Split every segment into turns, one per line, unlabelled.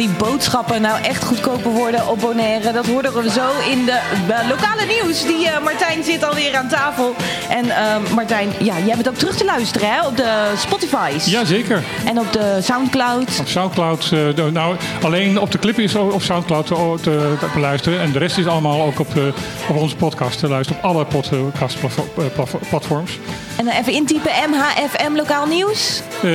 die boodschappen nou echt goedkoper worden op Bonaire? Dat hoorden we zo in de lokale nieuws. Die eh, Martijn zit alweer aan tafel. En eh, Martijn, ja, jij bent ook terug te luisteren hè, op de Spotify's.
Jazeker.
En op de Soundcloud.
Op Soundcloud, eh, nou, alleen op de clip is op Soundcloud te, te, te beluisteren. En de rest is allemaal ook op, eh, op onze podcast te luisteren. Op alle podcastplatforms.
En dan even intypen MHFM lokaal nieuws.
Eh,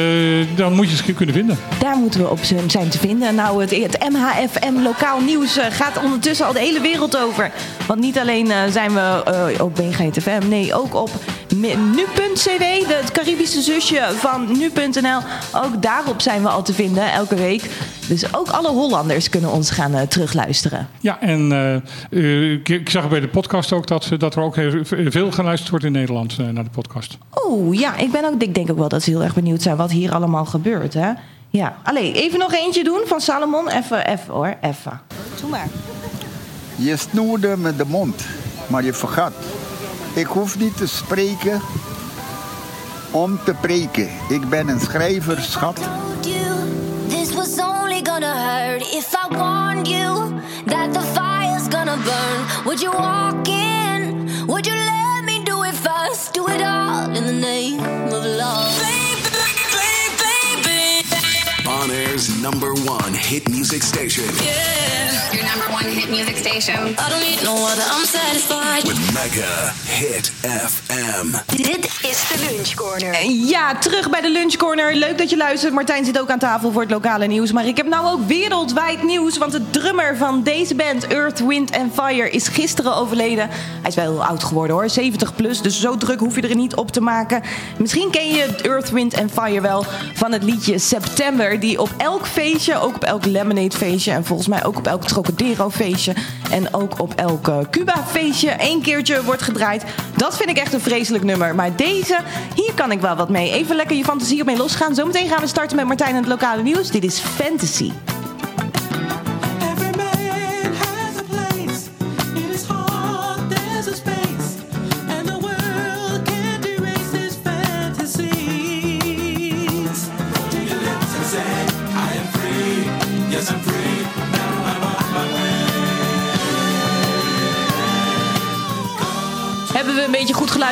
dan moet je ze kunnen vinden.
Daar moeten we op zijn te vinden. Nou, het, het MHFM lokaal nieuws eh, gaat ondertussen al de hele wereld over. Want niet alleen eh, zijn we op BGTFM, nee, ook op nu.cw, de- het Caribische zusje van nu.nl. Ook daarop zijn we al te vinden, elke week. Dus ook alle Hollanders kunnen ons gaan eh, terugluisteren.
Ja, en eh, eh, ik, ik zag bij de podcast ook dat, dat er ook heel veel geluisterd wordt in Nederland eh, naar de podcast.
Oeh, ja, ik, ben ook, ik denk ook wel dat ze heel erg benieuwd zijn wat hier allemaal gebeurt. Hè? Ja, allee, even nog eentje doen van Salomon. Even, even hoor, even. Doe maar.
Je snoerde met de mond, maar je vergat. Ik hoef niet te spreken om te preken. Ik ben een schrijver, schat.
told you this was only gonna hurt if I warned you that the fire's gonna burn. Would you walk in? Would you let me do it first? Do it all in the name of love.
Bonair's number one hit music station
number one hit music station.
I don't need no other, I'm satisfied.
with Mega Hit FM.
Dit is de Lunch Corner.
Ja, terug bij de Lunchcorner. Leuk dat je luistert. Martijn zit ook aan tafel voor het lokale nieuws. Maar ik heb nou ook wereldwijd nieuws. Want de drummer van deze band, Earth, Wind and Fire, is gisteren overleden. Hij is wel heel oud geworden hoor, 70 plus. Dus zo druk hoef je er niet op te maken. Misschien ken je Earth, Wind and Fire wel van het liedje September. Die op elk feestje, ook op elk Lemonade feestje. En volgens mij ook op elk Trocadero feestje. En ook op elk eh, Cuba feestje één keertje wordt gedraaid. Dat vind ik echt een vreselijk nummer. Maar deze, hier kan ik wel wat mee. Even lekker je fantasie op mee losgaan. Zometeen gaan we starten met Martijn en het lokale nieuws. Dit is Fantasy.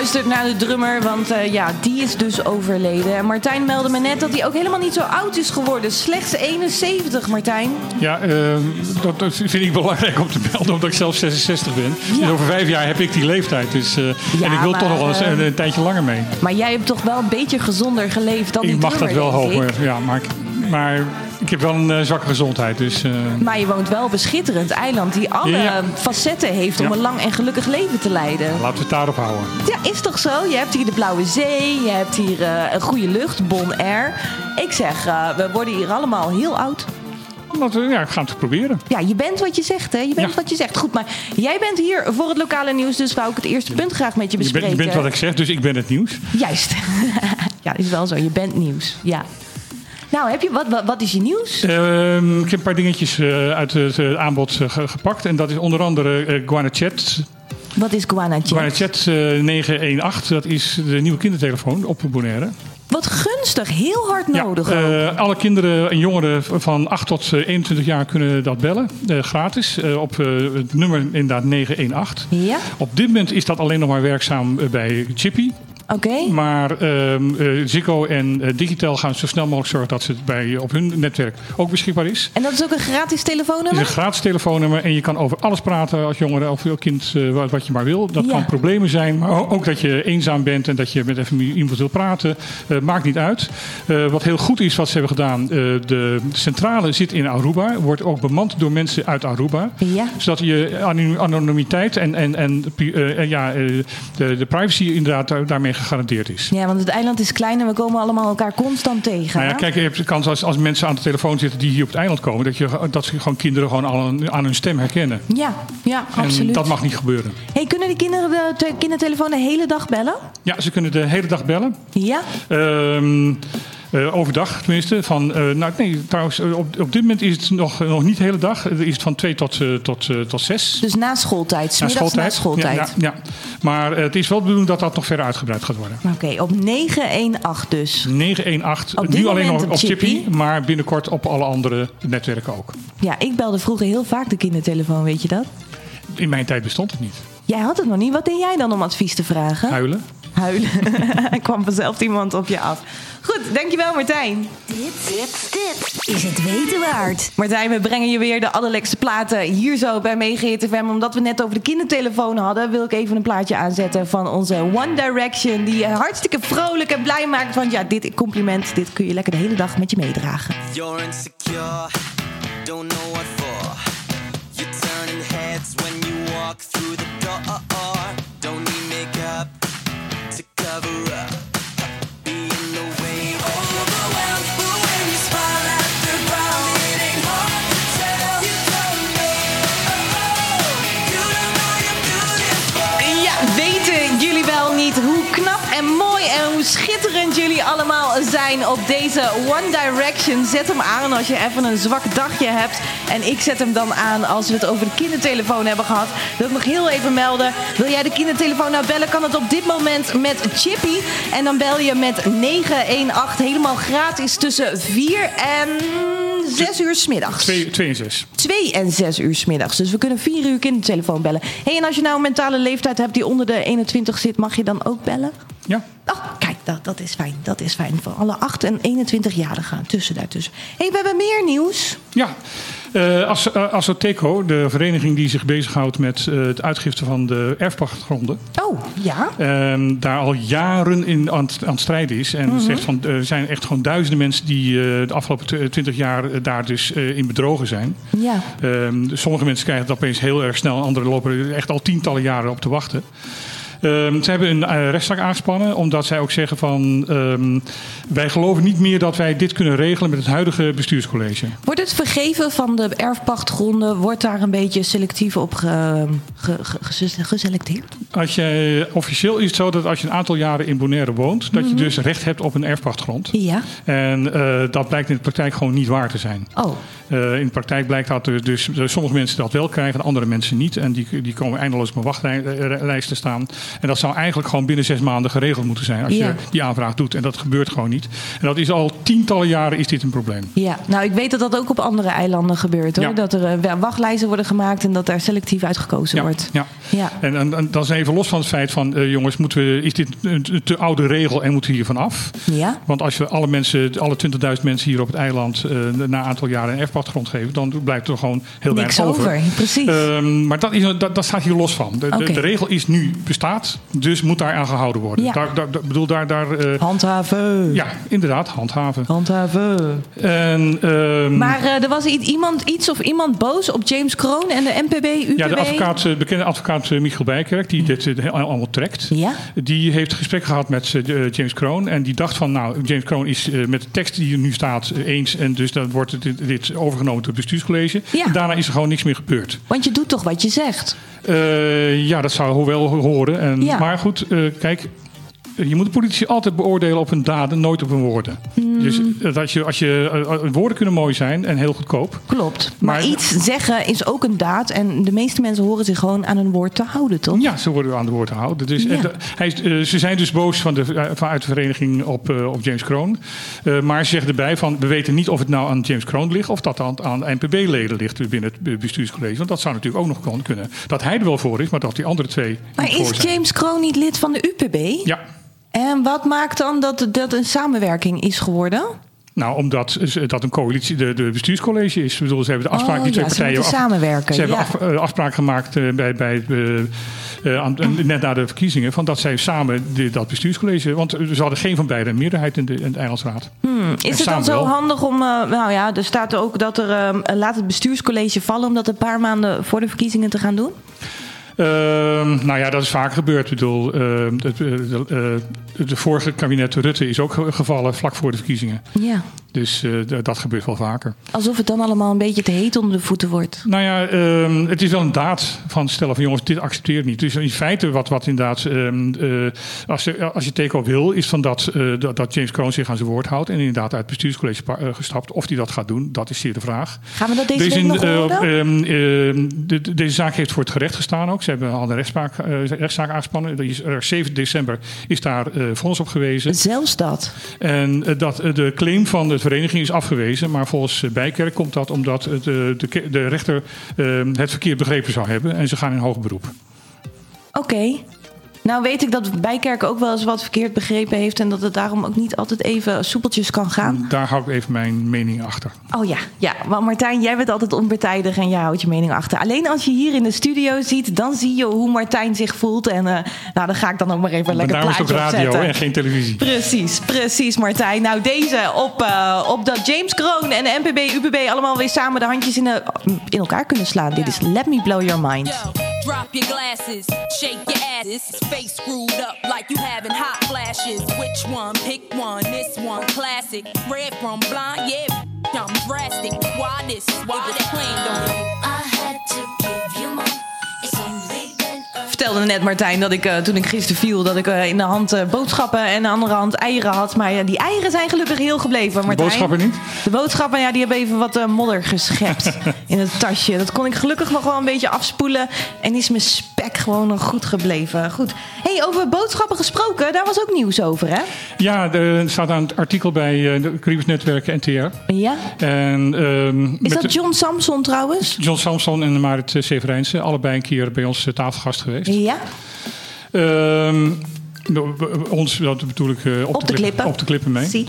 Geluisterd naar de drummer. Want eh, ja, die is dus overleden. En Martijn meldde me net dat hij ook helemaal niet zo oud is geworden. Slechts 71, Martijn.
Ja, eh, dat, dat vind ik belangrijk om te melden, omdat ik zelf 66 ben.
Ja.
Dus over vijf jaar heb ik die leeftijd. Dus, eh,
Ja,
en ik wil
maar,
toch nog wel eens
eh,
een, een tijdje langer mee.
Maar jij hebt toch wel een beetje gezonder geleefd dan die
Ik mag dat
drummer,
wel
ik.
hoger. Ja, maar, ik- maar ik heb wel een eh, zwakke gezondheid. Dus, eh,
Maar je woont wel op een schitterend eiland die alle
Ja.
facetten heeft om
Ja.
een lang en gelukkig leven te leiden.
laten we het daarop houden.
Ja, is toch zo? Je hebt hier de Blauwe Zee, je hebt hier eh, een goede lucht, Bon Air. Ik zeg, we worden hier allemaal heel oud.
We, ja, we gaan het proberen.
Ja, je bent wat je zegt, hè? Je bent
Ja.
wat je zegt. Goed, maar jij bent hier voor het lokale nieuws, dus wou ik het eerste punt graag met je
Je
bespreken.
bent, je bent wat ik zeg, dus ik ben het nieuws.
Juist. ja, is wel zo. Je bent nieuws. Ja. Nou, heb je, wat, wat, wat is je nieuws?
Ehm, ik heb een paar dingetjes eh, uit het eh, aanbod eh, ge- gepakt. En dat is onder andere Guana Chat.
Wat is Guana Chat?
Guana Chat eh, 918, dat is de nieuwe kindertelefoon op Bonaire.
Wat gunstig. Heel hard nodig.
Eh, alle kinderen en jongeren van 8 tot eh, 21 jaar kunnen dat bellen, gratis, op het nummer inderdaad 918.
Ja,
Op dit moment is dat alleen nog maar werkzaam bij Chippy.
Oké.
Maar ehm eh, Ziggo en eh, Digital gaan zo snel mogelijk zorgen dat het bij, op hun netwerk ook beschikbaar is.
En dat is ook een gratis
Het is
telefoonnummer?
een gratis telefoonnummer en je kan over alles praten als jongere of kind, eh, wat, wat je maar wil. Dat
Ja.
kan problemen zijn, maar ook dat je eenzaam bent en dat je met even iemand wil praten. Eh, maakt niet uit. Eh, wat heel goed is wat ze hebben gedaan, eh, de centrale zit in Aruba, wordt ook bemand door mensen uit Aruba.
Ja.
Zodat je anonimiteit en, en, en, eh, ja, eh, de, de privacy inderdaad daar- daarmee gegarandeerd is.
Ja, want het eiland is klein en we komen allemaal elkaar constant tegen.
Nou ja, kijk, je hebt de kans als, als mensen aan de telefoon zitten die hier op het eiland komen, dat, je, dat ze gewoon kinderen gewoon al aan, aan hun stem herkennen.
Ja, ja,
En
absoluut.
dat mag niet gebeuren.
Hey, kunnen die kinderen de te- kindertelefoon de hele dag bellen?
Ja, ze kunnen de hele dag bellen.
Ja?
Ehm, Eh, overdag tenminste. Van, eh, nou, nee, trouwens, eh, op, op dit moment is het nog, nog niet de hele dag. Het is van 2 tot, tot, tot 6.
Dus na schooltijd,
Na
smiddags na schooltijd.
Ja, ja, ja. Maar het is wel de bedoeling dat dat nog verder uitgebreid gaat worden.
Oké, op 918 dus.
918,
Op dit
nu alleen nog
op
op Chippy,
Chippy.
maar binnenkort op alle andere netwerken ook.
Ja, ik belde vroeger heel vaak de kindertelefoon, weet je dat?
In mijn tijd bestond het niet.
Jij had het nog niet. Wat deed jij dan om advies te vragen?
Huilen.
Huilen. Er kwam vanzelf iemand op je af. Goed, dankjewel Martijn.
Dit, dit, dit is het weten waard.
Martijn, we brengen je weer de allerlekste platen hier zo bij Mega FM. Omdat we net over de kindertelefoon hadden, wil ik even een plaatje aanzetten van onze One Direction. Die je hartstikke vrolijk en blij maakt. Want ja, dit compliment, dit kun je lekker de hele dag met je meedragen.
You're insecure, don't know what for. You're turning heads when
jullie allemaal zijn op deze One Direction? Zet hem aan als je even een zwak dagje hebt. En ik zet hem dan aan als we het over de kindertelefoon hebben gehad. Wil ik nog heel even melden. Wil jij de kindertelefoon nou bellen? Kan het op dit moment met Chippy. En dan bel je met 918 helemaal gratis tussen 4 en 6 uur 's middags.
2, 2 en 6.
2 en 6 uur 's middags. Dus we kunnen 4 uur kindertelefoon bellen. Hey, en als je nou een mentale leeftijd hebt die onder de 21 zit, mag je dan ook bellen?
Ja.
Oh, dat, dat is fijn. Dat is fijn. Voor alle 8 en 21-jarigen tussen daartussen. hey, we hebben meer nieuws.
Ja, eh As, uh, Asoteco, de vereniging die zich bezighoudt met eh, het uitgifte van de erfpachtgronden,
Oh, ja.
ehm, daar al jaren in aan, aan het strijden is. En zegt van, eh, er zijn echt gewoon duizenden mensen die eh, de afgelopen tw- 20 jaar daar dus in bedrogen zijn.
Ja.
Ehm, sommige mensen krijgen het opeens heel erg snel, anderen lopen er echt al tientallen jaren op te wachten. Ehm, ze hebben een eh, rechtszaak aangespannen, omdat zij ook zeggen van... ehm, wij geloven niet meer dat wij dit kunnen regelen met het huidige bestuurscollege.
Wordt het vergeven van de erfpachtgronden, wordt daar een beetje selectief op ge, ge- ge- ge- geselecteerd?
Als je, officieel is het zo dat als je een aantal jaren in Bonaire woont, dat
Mhm.
je dus recht hebt op een erfpachtgrond.
Ja.
En eh, dat blijkt in de praktijk gewoon niet waar te zijn.
Oh,
Eh, in de praktijk blijkt dat er dus dat sommige mensen dat wel krijgen, en andere mensen niet. En die, die komen eindeloos op een wachtlijst te staan. En dat zou eigenlijk gewoon binnen zes maanden geregeld moeten zijn als
Ja.
je die aanvraag doet. En dat gebeurt gewoon niet. En dat is al tientallen jaren is dit een probleem.
ja. Nou, ik weet dat dat ook op andere eilanden gebeurt hoor.
Ja.
Dat er eh, wachtlijsten worden gemaakt en dat daar selectief uitgekozen
Ja,
wordt.
ja.
Ja.
En, en, en dat is even los van het feit van, eh, jongens, moeten we, is dit een te- oude regel en moeten we hiervan af?
Ja.
Want als we alle mensen, alle 20.000 mensen hier op het eiland eh, na een aantal jaren een erfpachtgrond geven, dan blijft er gewoon heel
Niks
weinig over.
over, precies.
Ehm, maar dat, is, dat, dat staat hier los van. De, de-
Oké.
de regel is nu bestaat, dus moet daar aan gehouden worden.
Ja.
Daar, daar, daar- bedoel, daar, daar, eh,
Handhaven.
ja, inderdaad, handhaven.
Handhaven.
En, ehm,
Maar er was iemand, iets of iemand boos op James Kroon en de MPB, UPB?
ja, de advocaat, bekende advocaat Michiel Bijkerk, die dit eh, allemaal trekt.
Ja?
Die heeft een gesprek gehad met eh, James Kroon. En die dacht van, nou, James Kroon is eh, met de tekst die er nu staat eh, eens. En dus dan wordt dit, dit overgenomen door het bestuurscollege.
Ja.
En daarna is er gewoon niks meer gebeurd.
Want je doet toch wat je zegt?
Eh, ja, dat zou wel horen. En,
Ja.
Maar goed, eh, kijk. Je moet de politici altijd beoordelen op hun daden, nooit op hun woorden. Dus eh, dat je, als je, eh, woorden kunnen mooi zijn en heel goedkoop.
Klopt. Maar,
Maar-
iets zeggen is ook een daad. En de meeste mensen horen zich gewoon aan hun woord te houden, toch?
Ja, ze worden aan de woord gehouden. Dus,
Ja.
eh, de- hij, eh, ze zijn dus boos van de, eh, vanuit de vereniging op, eh, op James Kroon. Eh, maar ze zeggen erbij van, we weten niet of het nou aan James Kroon ligt... of dat aan, aan NPB-leden ligt binnen het be- bestuurscollege. Want dat zou natuurlijk ook nog kon- kunnen. Dat hij er wel voor is, maar dat die andere twee
Maar is. James Kroon niet lid van de UPB?
Ja.
En wat maakt dan dat dat een samenwerking is geworden?
Nou, omdat ze- dat een coalitie, de, de bestuurscollege is. Ik bedoel, ze hebben de afspraak,
Oh,
die twee
ja, ze
partijen.
moeten samenwerken,
Ze hebben
ja.
af- eh, afspraak gemaakt eh, bij, bij, eh, net na de verkiezingen. Van dat zij samen de- dat bestuurscollege. Want ze hadden geen van beiden een meerderheid in de, in de Eilandsraad.
Is het dan zo
wel.
handig om... nou ja, er staat ook dat er... eh, laat het bestuurscollege vallen... om dat een paar maanden voor de verkiezingen te gaan doen?
Ehm, nou ja, dat is vaak gebeurd. Ik bedoel, eh, het, eh, eh, de vorige kabinet Rutte is ook ge- gevallen vlak voor de verkiezingen.
Ja.
Dus eh, dat gebeurt wel vaker.
Alsof het dan allemaal een beetje te heet onder de voeten wordt.
Nou ja, ehm, het is wel een daad van stellen van jongens, dit accepteer ik niet. Dus in feite wat, wat inderdaad, ehm, eh, als, je, als je teken wil, is van dat, eh, dat, James Kroon zich aan zijn woord houdt en inderdaad uit het bestuurscollege gestapt. Of hij dat gaat doen, dat is zeer de vraag.
Gaan we dat deze
is
week nog horen?
ehm, de- de- deze zaak heeft voor het gerecht gestaan ook. Ze hebben al een rechtspraak, eh, rechtszaak aangespannen. Is, er 7 december is daar vonnis op gewezen.
Zelfs dat.
En dat, de claim van de vereniging is afgewezen. Maar volgens eh, Bijkerk komt dat omdat eh, de, ke- de rechter eh, het verkeerd begrepen zou hebben. En ze gaan in hoog beroep.
Oké. Nou weet ik dat Bijkerk ook wel eens wat verkeerd begrepen heeft... en dat het daarom ook niet altijd even soepeltjes kan gaan.
Daar hou ik even mijn mening achter.
Oh ja, ja. Want Martijn, jij bent altijd onpartijdig en jij houdt je mening achter. Alleen als je hier in de studio ziet, dan zie je hoe Martijn zich voelt. En eh, nou, dan ga ik dan ook maar even een
Maar
lekker
daarom is het ook
plaatje
radio
opzetten.
en geen televisie.
Precies, precies Martijn. Nou, deze op, eh, op dat James Kroon en de NPB, UPB allemaal weer samen de handjes in, de, in elkaar kunnen slaan. Dit is Let Me Blow Your Mind.
Drop your glasses, shake your asses, face screwed up like you having hot flashes. Which one? Pick one. This one classic. Red from blind, yeah. I'm drastic. Why this? Why this plain don't?
I had to give
vertelde net Martijn dat ik eh, toen ik gisteren viel... dat ik eh, in de hand eh, boodschappen en de andere hand eieren had. Maar ja, die eieren zijn gelukkig heel gebleven, Martijn.
boodschappen niet?
De boodschappen, ja, die hebben even wat modder geschept in het tasje. Dat kon ik gelukkig nog wel een beetje afspoelen. En is mijn gewoon nog goed gebleven. Goed. hey, over boodschappen gesproken, daar was ook nieuws over, hè?
Ja, er staat een artikel bij eh, de Caribisch Netwerk NTR.
Ja.
En, ehm,
Is dat John Samson trouwens?
John Samson en Marit Severijnse. Allebei een keer bij ons eh, tafelgast geweest.
Ja.
Ehm, ons, dat bedoel ik, eh, op,
Op de
klip-
klippen.
Op de klippen mee.
Zie.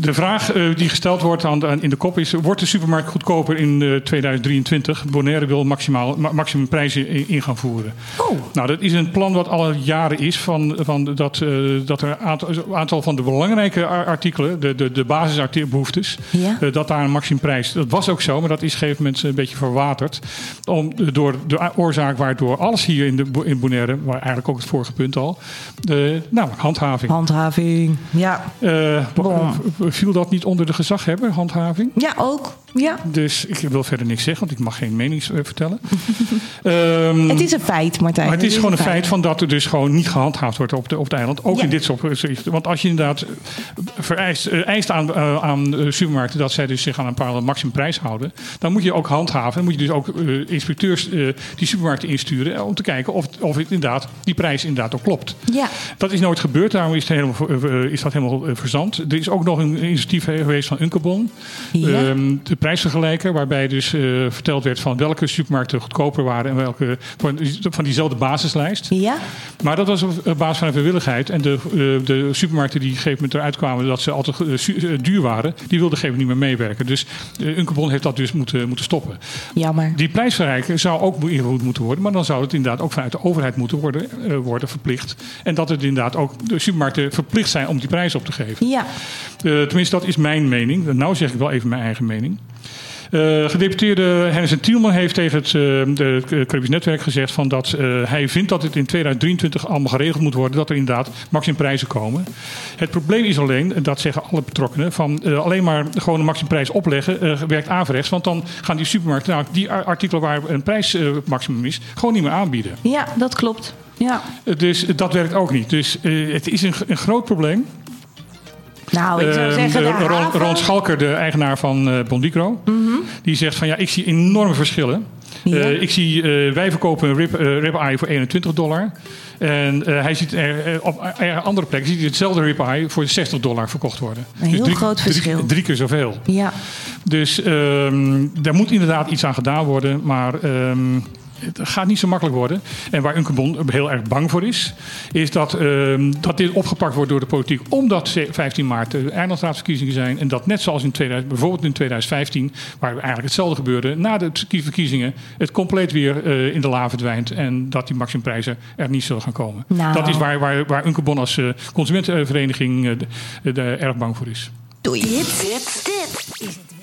De vraag eh, die gesteld wordt aan, in de kop is: wordt de supermarkt goedkoper in eh, 2023? Bonaire wil maximaal, ma- maximum prijzen in, gaan voeren.
Oh.
Nou, dat is een plan wat al jaren is. Van, van dat, eh, dat er een aantal, van de belangrijke ar- artikelen, de, de, de basisbehoeftes,
Ja.
eh, dat daar een maximumprijs. Dat was ook zo, maar dat is op een gegeven moment een beetje verwaterd. Om, door de oorzaak waardoor alles hier in, de, in Bonaire, waar eigenlijk ook het vorige punt al, de, nou, handhaving.
Handhaving. Ja.
Eh,
Bon.
Viel dat niet onder de gezaghebber, handhaving?
Ja, ook. Ja.
Dus ik wil verder niks zeggen, want ik mag geen mening eh, vertellen. Ehm,
Het is een feit, Martijn.
maar het is gewoon een feit van dat er dus gewoon niet gehandhaafd wordt op, de, op het eiland. Ook
Ja.
in dit soort opzichten. Want als je inderdaad eh, vereist, eh, eist aan, eh, aan supermarkten dat zij dus zich aan een bepaalde maximumprijs houden. Dan moet je ook handhaven. Dan moet je dus ook eh, inspecteurs eh, die supermarkten insturen. eh, Om te kijken of, of het inderdaad, die prijs inderdaad ook klopt.
Ja.
Dat is nooit gebeurd, daarom is, het helemaal, eh, is dat helemaal eh, verzand. Er is ook nog een initiatief geweest van Unkebon,
Ja.
Ehm, de prijsvergelijker, waarbij dus eh, verteld werd van welke supermarkten goedkoper waren en welke van, van diezelfde basislijst.
Ja.
Maar dat was op basis van een vrijwilligheid. En de, eh, de supermarkten die op een gegeven moment eruit kwamen dat ze altijd su- eh, duur waren, die wilden op een gegeven moment niet meer meewerken. Dus uh, Unkebon heeft dat dus moeten, moeten stoppen.
Jammer.
Die prijsverrijker zou ook ingevoerd moeten worden, maar dan zou het inderdaad ook vanuit de overheid moeten worden, worden verplicht. En dat het inderdaad ook de supermarkten verplicht zijn om die prijs op te geven.
Ja.
Tenminste, dat is mijn mening. Nou zeg ik wel even mijn eigen mening. Eh, gedeputeerde Hennis Tielman heeft tegen het uh, Netwerk gezegd van dat uh, hij vindt dat het in 2023 allemaal geregeld moet worden, dat er inderdaad maximumprijzen komen. Het probleem is alleen, en dat zeggen alle betrokkenen, van uh, alleen maar gewoon een maximumprijs opleggen werkt averechts. Want dan gaan die supermarkten nou, die artikelen waar een prijsmaximum is, gewoon niet meer aanbieden.
Ja, dat klopt. Ja.
Dus dat werkt ook niet. Dus het is een, een groot probleem.
Nou, ik zou zeggen, de
uh, Ron,
haven...
Ron Schalker, de eigenaar van uh, Bondicro, mm -hmm. die zegt van ja, ik zie enorme verschillen. Ja. Uh, ik zie, uh, wij verkopen een rib, uh, rib eye voor 21 dollar. En hij ziet er, op er andere plekken ziet hij hetzelfde rib eye voor 60 dollar verkocht worden.
Een heel
dus drie,
groot verschil.
Drie, drie, keer zoveel.
Ja.
Dus um, daar moet inderdaad iets aan gedaan worden. Maar um, het gaat niet zo makkelijk worden. En waar Unkebon heel erg bang voor is, is dat, uh, dat dit opgepakt wordt door de politiek. Omdat 15 maart de eilandraadverkiezingen zijn. En dat net zoals in 2000, bijvoorbeeld in 2015, waar eigenlijk hetzelfde gebeurde, na de verkiezingen het compleet weer uh, in de la verdwijnt. En dat die maximumprijzen er niet zullen gaan komen.
Nou.
Dat is waar, waar, waar Unkebon als uh, consumentenvereniging erg bang voor is.
Doei.
Dit, dit, dit is het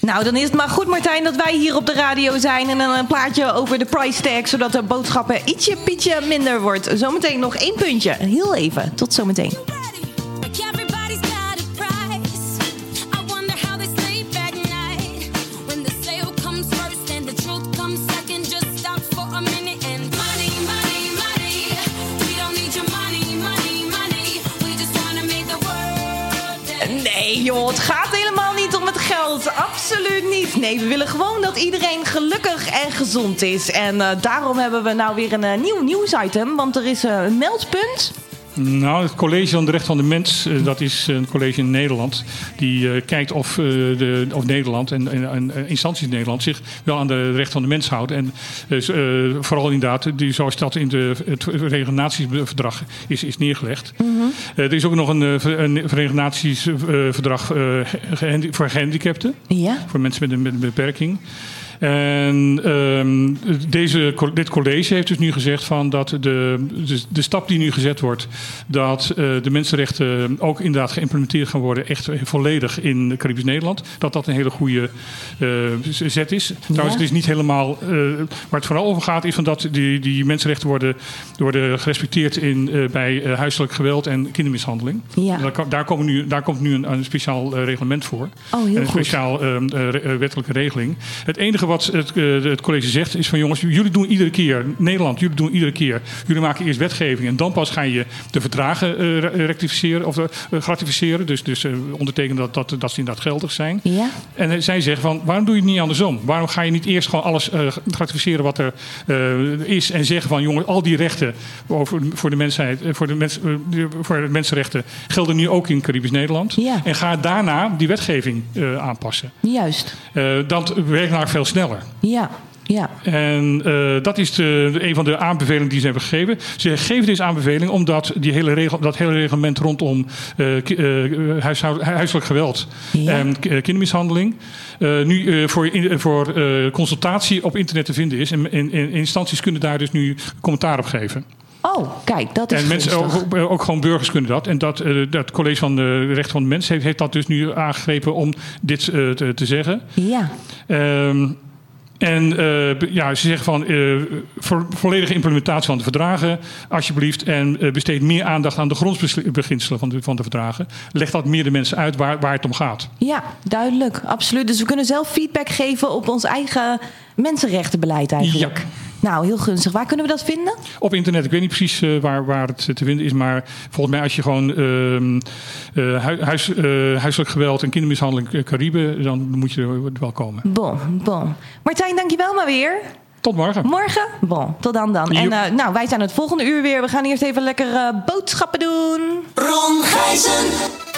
Nou, dan is het maar goed, Martijn, dat wij hier op de radio zijn. En dan een plaatje over de price tag, zodat de boodschappen ietsje, pietje minder wordt. Zometeen nog één puntje. Heel even. Tot zometeen. Nee, we willen gewoon dat iedereen gelukkig en gezond is. En eh, daarom hebben we nou weer een eh, nieuw nieuwsitem. Want er is eh, een meldpunt.
Nou, het College van de Recht van de Mens, eh, dat is een college in Nederland. Die eh, kijkt of, eh, de, of Nederland en, en, en instanties in Nederland zich wel aan de recht van de mens houden. En vooral inderdaad, die, zoals dat in de, het Verenigde is, is neergelegd. Eh, er is ook nog een, een voor gehandicapten.
Ja.
Voor mensen met een, met een beperking. En ehm, deze, dit college heeft dus nu gezegd van dat de, de, de stap die nu gezet wordt, dat eh, de mensenrechten ook inderdaad geïmplementeerd gaan worden, echt volledig in Caribisch Nederland, dat dat een hele goede eh, zet is. Trouwens, het is niet helemaal, eh, waar het vooral over gaat, is van dat die, die mensenrechten worden, worden gerespecteerd in, bij huiselijk geweld en kindermishandeling.
Ja.
En Daar, daar, komen nu, daar komt nu een, een speciaal reglement voor.
Oh, heel
En een
goed.
speciaal ehm, eh, re- eh, wettelijke regeling. Het enige wat het, eh, het college zegt is van jongens, jullie doen iedere keer, Nederland, jullie doen iedere keer, jullie maken eerst wetgeving en dan pas ga je de verdragen eh, re- rectificeren of eh, gratificeren. Dus, dus ondertekenen dat, dat, dat ze inderdaad geldig zijn.
Ja.
En zij zeggen van, waarom doe je het niet andersom? Waarom ga je niet eerst gewoon alles gratificeren wat er is en zeggen van, jongens, al die rechten over, voor de mensheid, voor de, mens, voor de mensenrechten gelden nu ook in Caribisch Nederland.
Ja.
En ga daarna die wetgeving aanpassen.
Juist.
Dat werkt namelijk veel sneller.
Ja. Ja.
En eh, dat is de, een van de aanbevelingen die ze hebben gegeven. Ze geven deze aanbeveling omdat die hele regel, dat hele reglement rondom ki- huishoud- huiselijk geweld
Ja.
en ki- kindermishandeling nu voor, in- voor consultatie op internet te vinden is. En, en- en instanties kunnen daar dus nu commentaar op geven.
Oh, kijk, dat is
En mensen, ook, ook gewoon burgers kunnen dat. En dat, dat college van de rechten van de mens heeft, heeft dat dus nu aangegrepen om dit te, te zeggen.
Ja.
Ehm, en eh, ja, ze zeggen van eh, vo- volledige implementatie van de verdragen, alsjeblieft. En eh, besteed meer aandacht aan de grondbeginselen van de, van de verdragen. Leg dat meer de mensen uit waar, waar het om gaat.
Ja, duidelijk. Absoluut. Dus we kunnen zelf feedback geven op ons eigen mensenrechtenbeleid eigenlijk. Nou, heel gunstig. Waar kunnen we dat vinden?
Op internet, ik weet niet precies eh, waar, waar het te vinden is. Maar volgens mij als je gewoon ehm, eh, huis, eh, huiselijk geweld en kindermishandeling Cariben, dan moet je er wel komen.
Bon, bon. Martijn, dankjewel maar weer.
Tot morgen.
Morgen? Bon, tot dan dan. En nou, wij zijn het volgende uur weer. We gaan eerst even lekker eh, boodschappen doen.
Ron Gijzen.